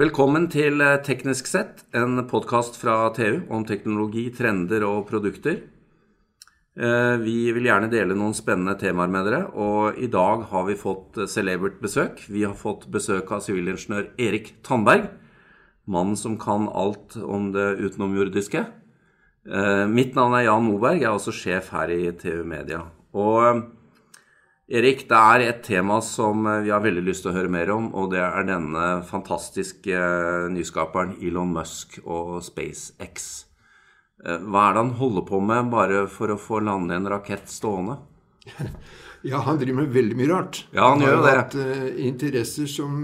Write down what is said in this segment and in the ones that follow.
Velkommen til eh, Teknisk sett, en podkast fra TU om teknologi, trender og produkter. Eh, vi vil gjerne dele noen spennende temaer med dere, og i dag har vi fått celebert besøk. Vi har fått besøk av sivilingeniør Erik Tandberg, mannen som kan alt om det utenomjordiske. Eh, mitt navn er Jan Moberg, jeg er også sjef her i TU Media. Og Erik, det er et tema som eh, vi har veldig lyst til å høre mer om, og det er denne fantastiske eh, nyskaperen Elon Musk og SpaceX. Eh, hva er det han holder på med bare for å få lande en rakett stående? Ja, han driver med veldig mye rart. Ja, han, han gjør jo det. Hatt uh, interesser som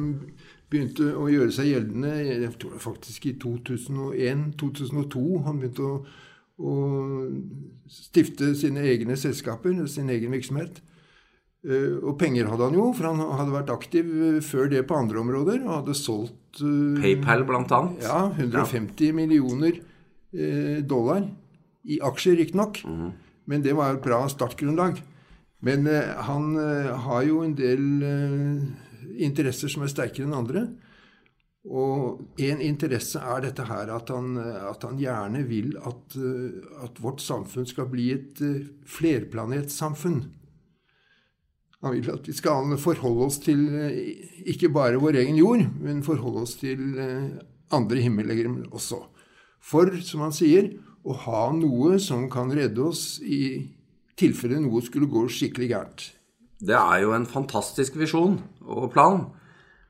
begynte å gjøre seg gjeldende jeg tror faktisk i 2001-2002. Han begynte å, å stifte sine egne selskaper, sin egen virksomhet. Eh, og penger hadde han jo, for han hadde vært aktiv eh, før det på andre områder. Og hadde solgt uh, PayPal, blant annet. Ja, 150 ja. millioner dollar. I aksjer, riktignok. Mm. Men det var et bra startgrunnlag. Men han har jo en del interesser som er sterkere enn andre. Og en interesse er dette her at han, at han gjerne vil at, at, vårt samfunn skal bli et flerplanetsamfunn. Han vil at vi skal forholde oss til eh, ikke bare vår egen jord, men forholde oss til eh, andre himmellegemer også. For, som han sier, å ha noe som kan redde oss i tilfelle noe skulle gå skikkelig gærent. Det er jo en fantastisk visjon og plan.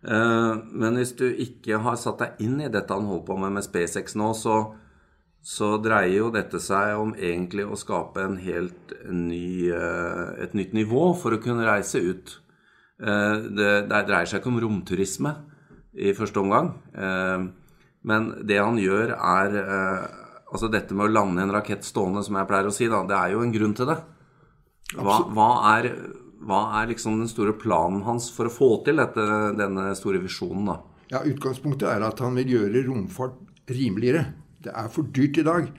Eh, men hvis du ikke har satt deg inn i dette han holder på med med SpaceX nå, så så dreier jo dette seg om egentlig å skape en helt ny, eh, et nytt nivå for å kunne reise ut. Eh, det, det dreier seg ikke om romturisme i første omgang. Eh, men det han gjør, er Altså dette med å lande en rakett stående, som jeg pleier å si, da, det er jo en grunn til det. Hva, hva, er, hva er, liksom den store planen hans for å få til dette, denne store visjonen, da? Ja, Utgangspunktet er at han vil gjøre romfart rimeligere. Det er for dyrt i dag.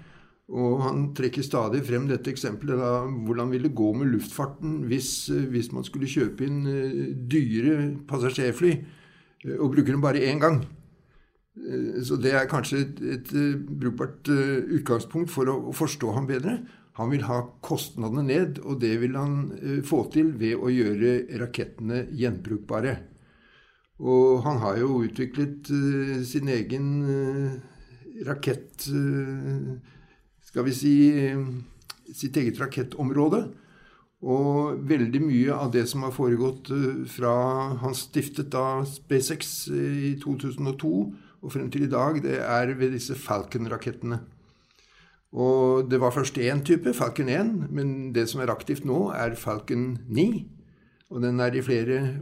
Og han trekker stadig frem dette eksempelet da, hvordan vil det gå med luftfarten hvis, eh, hvis man skulle kjøpe inn uh, dyre passasjerfly uh, og bruke dem bare én gang. Så det er kanskje et, et brukbart utgangspunkt for å, forstå ham bedre. Han vil ha kostnadene ned, og det vil han få til ved å gjøre rakettene gjenbrukbare. Og han har jo utviklet sin egen rakett eh, Skal vi si sitt eget rakettområde. Og veldig mye av det som har foregått eh, fra han stiftet da SpaceX i 2002 og frem til i dag, det er ved disse Falcon-rakettene. Og det var først én type, Falcon 1, men det som er aktivt nå, er Falcon 9. Og den er i flere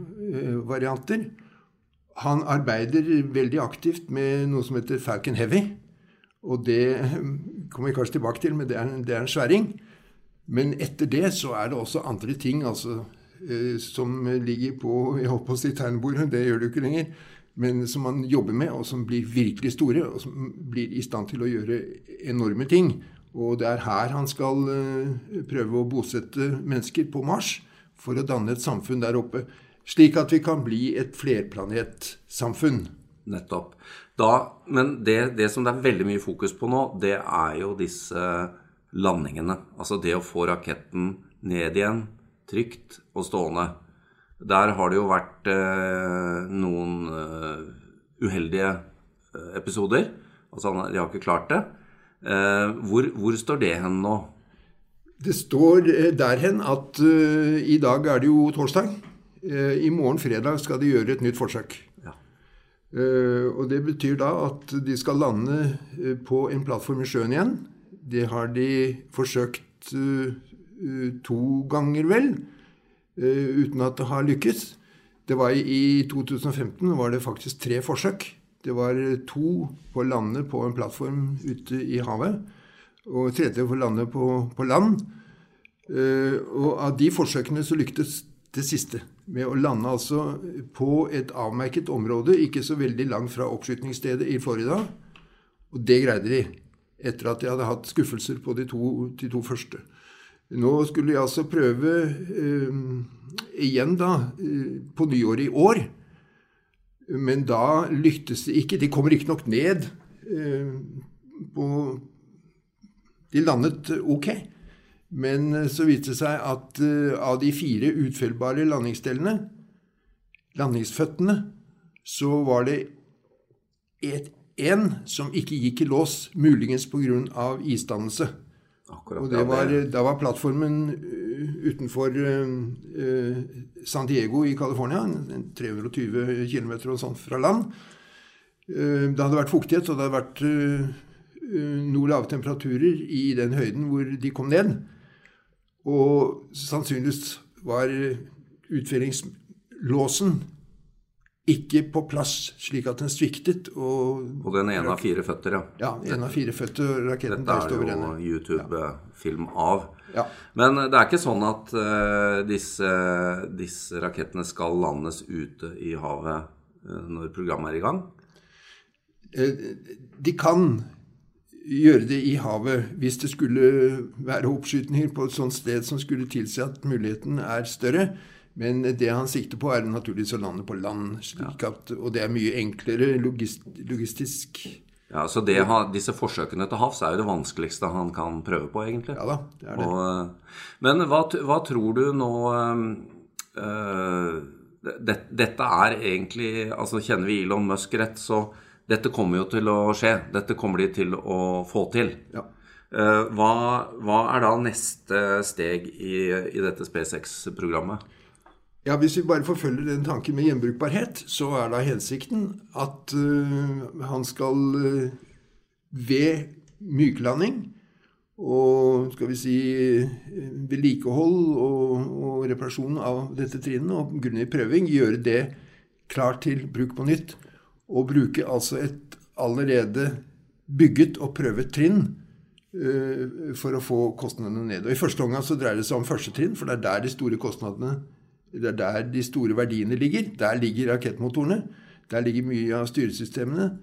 varianter. Han arbeider veldig aktivt med noe som heter Falcon Heavy. Og det kommer vi kanskje tilbake til, men det er, det er en sværing. Men etter det så er det også andre ting altså, eh, som ligger på jeg håper å si tegnebordet, det gjør det jo ikke lenger, men som man jobber med, og som blir virkelig store, og som blir i stand til å gjøre enorme ting. Og det er her han skal eh, prøve å bosette mennesker på Mars for å danne et samfunn der oppe. Slik at vi kan bli et flerplanetsamfunn. Nettopp. Da, men det, det, som det er veldig mye fokus på nå, det er jo disse landingene. Altså det å få raketten ned igjen, trygt og stående. Der har det jo vært eh, noen uh, uheldige uh, episoder. Altså de har ikke klart det. Eh, hvor, hvor, står det hen nå? Det står der hen at i dag er det jo torsdag. I morgen fredag skal de gjøre et nytt forsøk. Eh, og Det betyr da at de skal lande eh, på en plattform i sjøen igjen. Det har de forsøkt eh, to ganger, vel, uten at det har lykkes. Det var I 2015 var det faktisk tre forsøk. Det var to på landet på en plattform ute i havet, og tredje på landet på, på land. Og av de forsøkene så lyktes det siste. Med å lande altså på et avmerket område ikke så veldig langt fra oppskytingsstedet i Florida. Og det greide de. Etter at de hadde hatt skuffelser på de to, de to første. Nå skulle de altså prøve eh, igjen, da, eh, på nyåret i år. Men da lyktes det ikke. De kommer riktignok ned eh, på De landet ok. Men eh, så viste det seg at uh, av de fire utfellbare landingsdelene, landingsføttene, så var det én som ikke gikk i lås, muligens pga. isdannelse. Akkurat, Og det var, da var plattformen uh, utenfor uh, San Diego i California, 320 km og sånt fra land. Uh, det hadde vært fuktighet, og det hadde vært noe lave temperaturer i den høyden hvor de kom ned. Og sannsynligvis var utfyllingslåsen ikke på plass, slik at den sviktet. Og, og den ene av fire føtter, ja. ja, en av fire føtter. Raketten Dette er jo YouTube-film av. Ja. Men det er ikke sånn at uh, disse, disse rakettene skal landes ute i havet uh, når programmet er i gang? Eh, De kan gjøre det i havet hvis det skulle være oppskytninger på et sånt sted som skulle tilsi at muligheten er større. Men det han sikter på, er naturligvis å lande på land. slik at, Og det er mye enklere logist, logistisk. Ja, Så det, disse forsøkene til havs er jo det vanskeligste han kan prøve på, egentlig. Ja da, det er det. Og, eh, men hva, hva tror du nå eh, det, Dette er egentlig altså Kjenner vi Elon Musk rett, så dette kommer jo til å skje. Dette kommer de til å få til. Ja. Eh, hva, hva er da neste steg i, i dette SpaceX-programmet? Ja, Hvis vi bare forfølger den tanken med gjenbrukbarhet, så er da hensikten at uh, han skal uh, ved myklanding og skal vi si vedlikehold og, og reparasjon av dette trinnet og grundig prøving gjøre det klart til bruk på nytt. Og bruke altså et allerede bygget og prøvet trinn uh, for å få kostnadene ned. Og I første omgang så dreier det seg om første trinn, for det er der de store kostnadene det er der de store verdiene ligger. Der ligger rakettmotorene. Der ligger mye av styresystemene.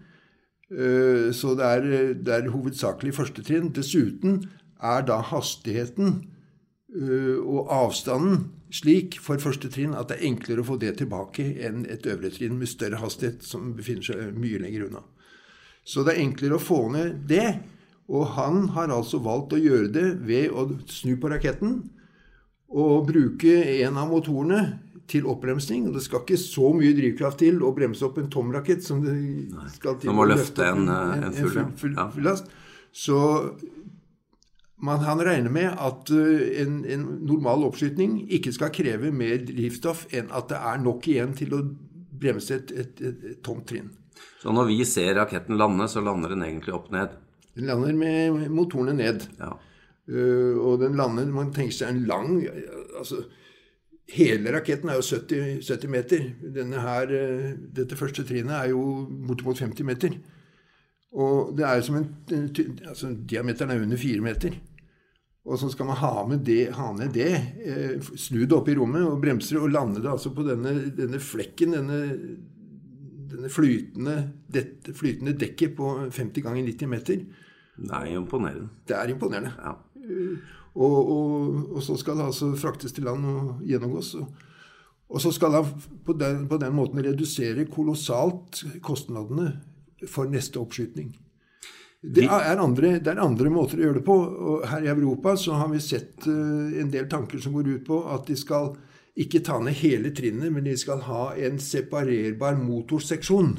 Eh, Så det er, det er hovedsakelig første trinn. Dessuten er da hastigheten og avstanden slik for første trinn at det er enklere å få det tilbake enn et øvre trinn med større hastighet som befinner seg mye lenger unna. Så det er enklere å få ned det. Og han har altså valgt å gjøre det ved å snu på raketten og bruke en av motorene til oppbremsning. Og det skal ikke så mye drivkraft til å bremse opp en tom rakett som det skal til Nei, å løfte en, en, eh, en full, ja. full, full, full last. Så man, han regner med at uh, en, en normal oppskytning ikke skal kreve mer drivstoff enn at det er nok igjen til å bremse et, et, et, et tomt trinn. Så når vi ser raketten lande, så lander den egentlig opp ned. Den lander med motorene ned. Ja. Uh, og den lander Man tenker seg en lang altså, Hele raketten er jo 70, 70 meter. Denne her, uh, dette første trinnet er jo bortimot 50 meter. Og det er som en, altså, Diameteren er under 4 meter. Og så skal man ha, med det, ha ned det, eh, snu det opp i rommet og bremse det, og lande det altså på denne, denne flekken, denne, denne flytende, dette flytende dekket på 50 ganger 90 meter. Det er imponerende. Det er imponerende. Ja. Og, og, og så skal det altså fraktes til land og gjennomgås. Og, og så skal han på den, på den måten redusere kolossalt kostnadene for neste oppskytning. Det er, andre, det er andre måter å gjøre det på. Og her i Europa så har vi sett eh, en del tanker som går ut på at de skal ikke ta ned hele trinnet, men de skal ha en separerbar motorseksjon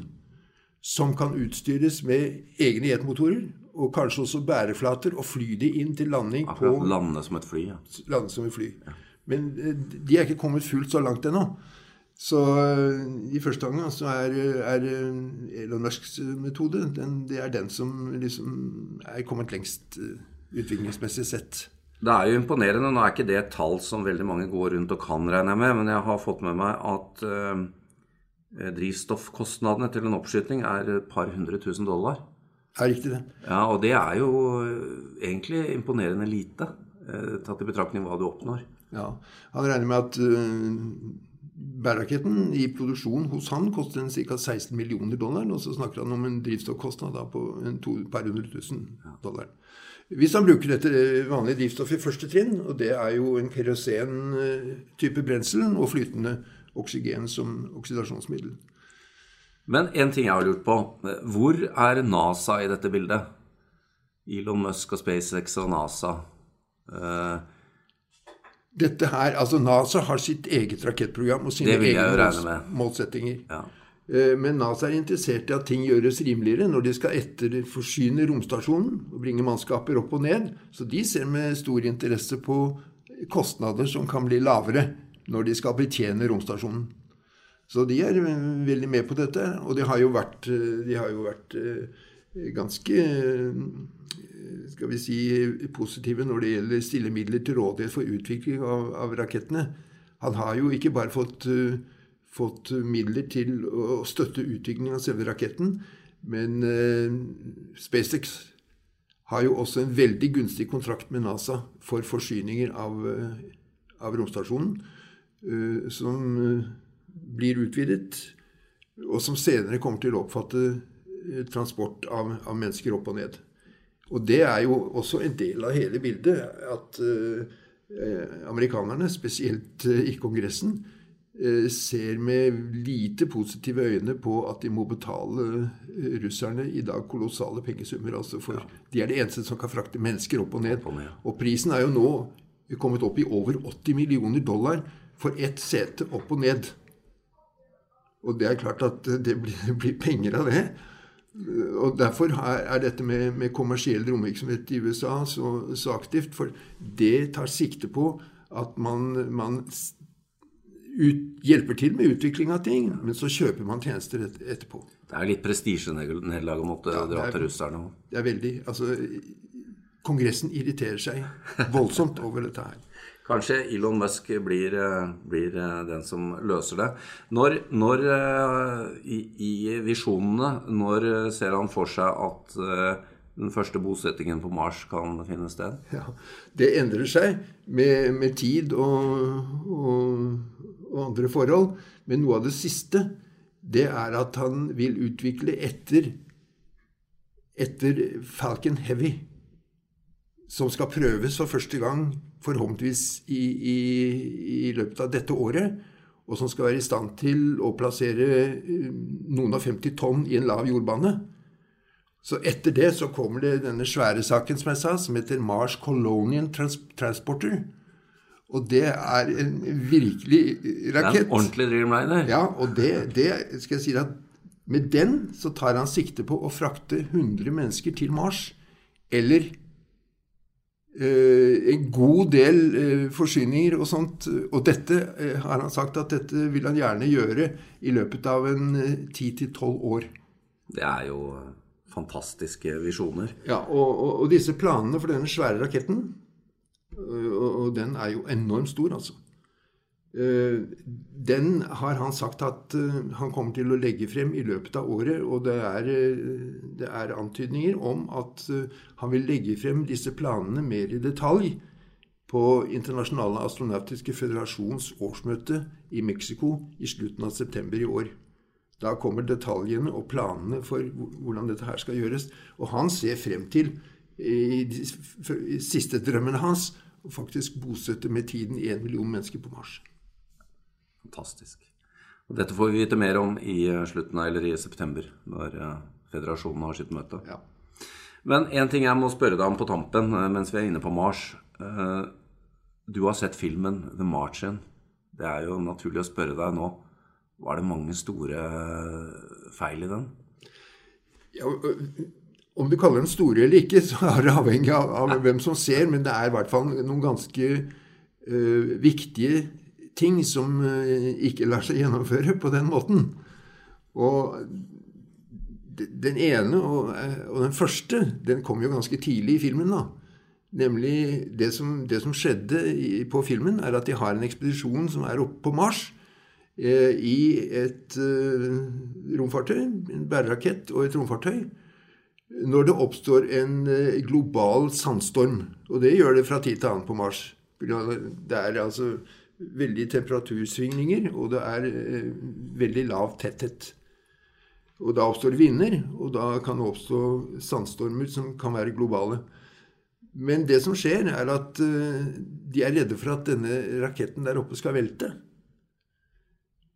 som kan utstyres med egne jetmotorer, og kanskje også bæreflater, og fly de inn til landing på Akkurat lande som et fly. Ja. lande som et fly. Men eh, de er ikke kommet fullt så langt ennå. Så eh, i første omgang så er, er eh, Elon Musks metode den, det er den som liksom er kommet lengst eh, utviklingsmessig sett. Det er jo imponerende. Nå er ikke det et tall som veldig mange går rundt og kan, regner jeg med, men jeg har fått med meg at eh, drivstoffkostnadene til en oppskyting er et par hundre tusen dollar. Er riktig det? Ja, og det er jo egentlig imponerende lite, eh, tatt i betraktning hva du oppnår. Ja. Han regner med at uh, bærraketten i produksjon hos han koster en ca. 16 millioner dollar. Og så snakker han om en drivstoffkostnad på en to, par hundre tusen dollar. Hvis han bruker dette vanlige drivstoffet i første trinn, og det er jo en kerosen-type brensel og flytende oksygen som oksidasjonsmiddel. Men en ting jeg har lurt på. Hvor er NASA i dette bildet? Elon Musk og SpaceX og NASA. Eh, Dette her, altså NASA har sitt eget rakettprogram og sine egne målsettinger. ja. Eh, Men NASA er interessert i at ting gjøres rimeligere når de skal etterforsyne romstasjonen og bringe mannskaper opp og ned. Så de ser med stor interesse på kostnader som kan bli lavere når de skal betjene romstasjonen. Så de er eh, veldig med på dette. Og de har jo vært, eh, de har jo vært ganske skal vi si, positive når det gjelder stille midler til rådighet for utvikling av, av rakettene. Han har jo ikke bare fått, uh, fått midler til å støtte utviklingen av selve raketten, men uh, SpaceX har jo også en veldig gunstig kontrakt med NASA for forsyninger av, uh, av romstasjonen, som blir utvidet, og som senere kommer til å oppfatte transport av, av mennesker opp og ned. Og det er jo også en del av hele bildet at eh, amerikanerne, spesielt eh, i Kongressen, eh, ser med lite positive øyne på at de må betale russerne i dag kolossale pengesummer. Altså for De er det eneste som kan frakte mennesker opp og ned. Og prisen er jo nå kommet opp i over 80 millioner dollar for ett sete opp og ned. Og det er klart at det blir, det blir penger av det. Og Derfor er dette med, med kommersiell romvirksomhet i USA så, så aktivt. For det tar sikte på at man, man ut, hjelper til med utvikling av ting, men så kjøper man tjenester et, etterpå. Det er litt prestisjenederlag å måtte Ja, dra er- til russerne. Det er veldig Altså, Kongressen irriterer seg voldsomt over dette her. Kanskje Elon Musk blir, eh, blir eh, den som løser det. Når, når eh, i, i visjonene, når ser han for seg at den første bosettingen på Mars kan finne sted? Ja, det endrer seg med, med tid og, og, og andre forhold. Men noe av det siste, det er at han vil utvikle etter, etter Falcon Heavy, som skal prøves for første gang forhåpentligvis i, i, i løpet av dette året, og som skal være i stand til å plassere eh, noen og 50 tonn i en lav jordbane. Så etter det så kommer det denne svære saken som jeg sa, som heter Mars Colonial Trans Transporter. Og det er en virkelig rakett. Det er en ordentlig Dreamliner. Ja, og det, det skal jeg si at med den så tar han sikte på å frakte 100 mennesker til Mars. Eller eh, en god del eh, forsyninger og sånt. Og dette eh, har han sagt at dette vil han gjerne gjøre i løpet av en ti 10-12 år. Det er jo eh, fantastiske visjoner. Ja, og, og, og disse planene for denne svære raketten, og, og den er jo enormt stor, altså. Øh, Den har han sagt at øh, han kommer til å legge frem i løpet av året. Og det er, øh, det er antydninger om at han vil legge frem disse planene mer i detalj på Internasjonale astronautiske federasjons årsmøte i Mexico i slutten av september i år. Da kommer detaljene og planene for hvordan dette her skal gjøres. Og han ser frem til, i de siste drømmene hans, faktisk bosette med tiden én million mennesker på Mars. Fantastisk. Og dette får vi vite mer om i eh, slutten av, eller i september, når eh, federasjonen har sitt møte. Ja. Men en ting jeg må spørre deg om på tampen eh, mens vi er inne på Mars. Du har sett filmen The Martian. Det er jo naturlig å spørre deg nå. Var det mange store feil i den? Ja, om du kaller den store eller ikke, så er det avhengig av, av hvem som ser, men det er i hvert fall noen ganske uh, viktige ting som ikke lar seg gjennomføre på den måten. Og den ene og, eh, og den første, den kom jo ganske tidlig i filmen, da. Nemlig det som, det som skjedde på filmen, er at de har en ekspedisjon som er oppe på Mars eh, i et eh, romfartøy, en bærerakett og et romfartøy, når det oppstår en eh, global sandstorm. Og det gjør det fra tid til annen på Mars. Det er altså veldige temperatursvingninger, og det er eh, veldig lav tetthet. Og da oppstår vinder, og da kan det oppstå sandstormer som kan være globale. Men det som skjer, er at eh, de er redde for at denne raketten der oppe skal velte.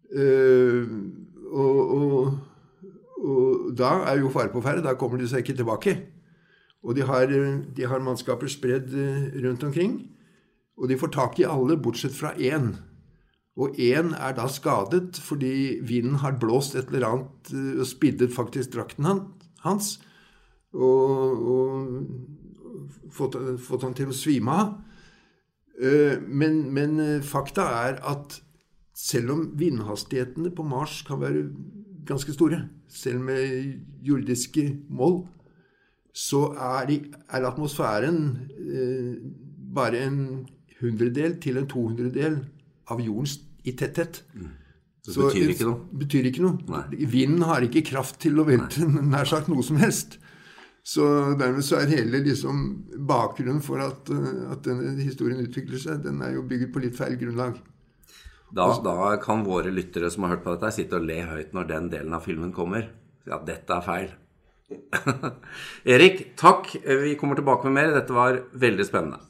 Eh, og, og, da er jo fare på ferde. Da kommer de seg ikke tilbake. Og de har, de har mannskaper spredd rundt omkring. Og de får tak i alle, bortsett fra én. Og én er da skadet fordi vinden har blåst et eller annet og spiddet faktisk drakten hans. Og, og fått, fått, han til å svime av. Men, men fakta er at selv om vindhastighetene på Mars kan være ganske store, selv med jordiske mål, så er, de, er atmosfæren eh, bare en hundredel til en tohundredel av jordens i tetthet. Mm. Det så betyr ikke noe? betyr ikke noe. Vinden har ikke kraft til å velte nær sagt noe som helst. Så dermed så er hele liksom, bakgrunnen for at, at denne historien utvikler seg, den er jo bygget på litt feil grunnlag. Da, da, kan våre lyttere som har hørt på dette, sitte og le høyt når den delen av filmen kommer. Ja, dette er feil. Erik, takk. Vi kommer tilbake med mer. Dette var veldig spennende.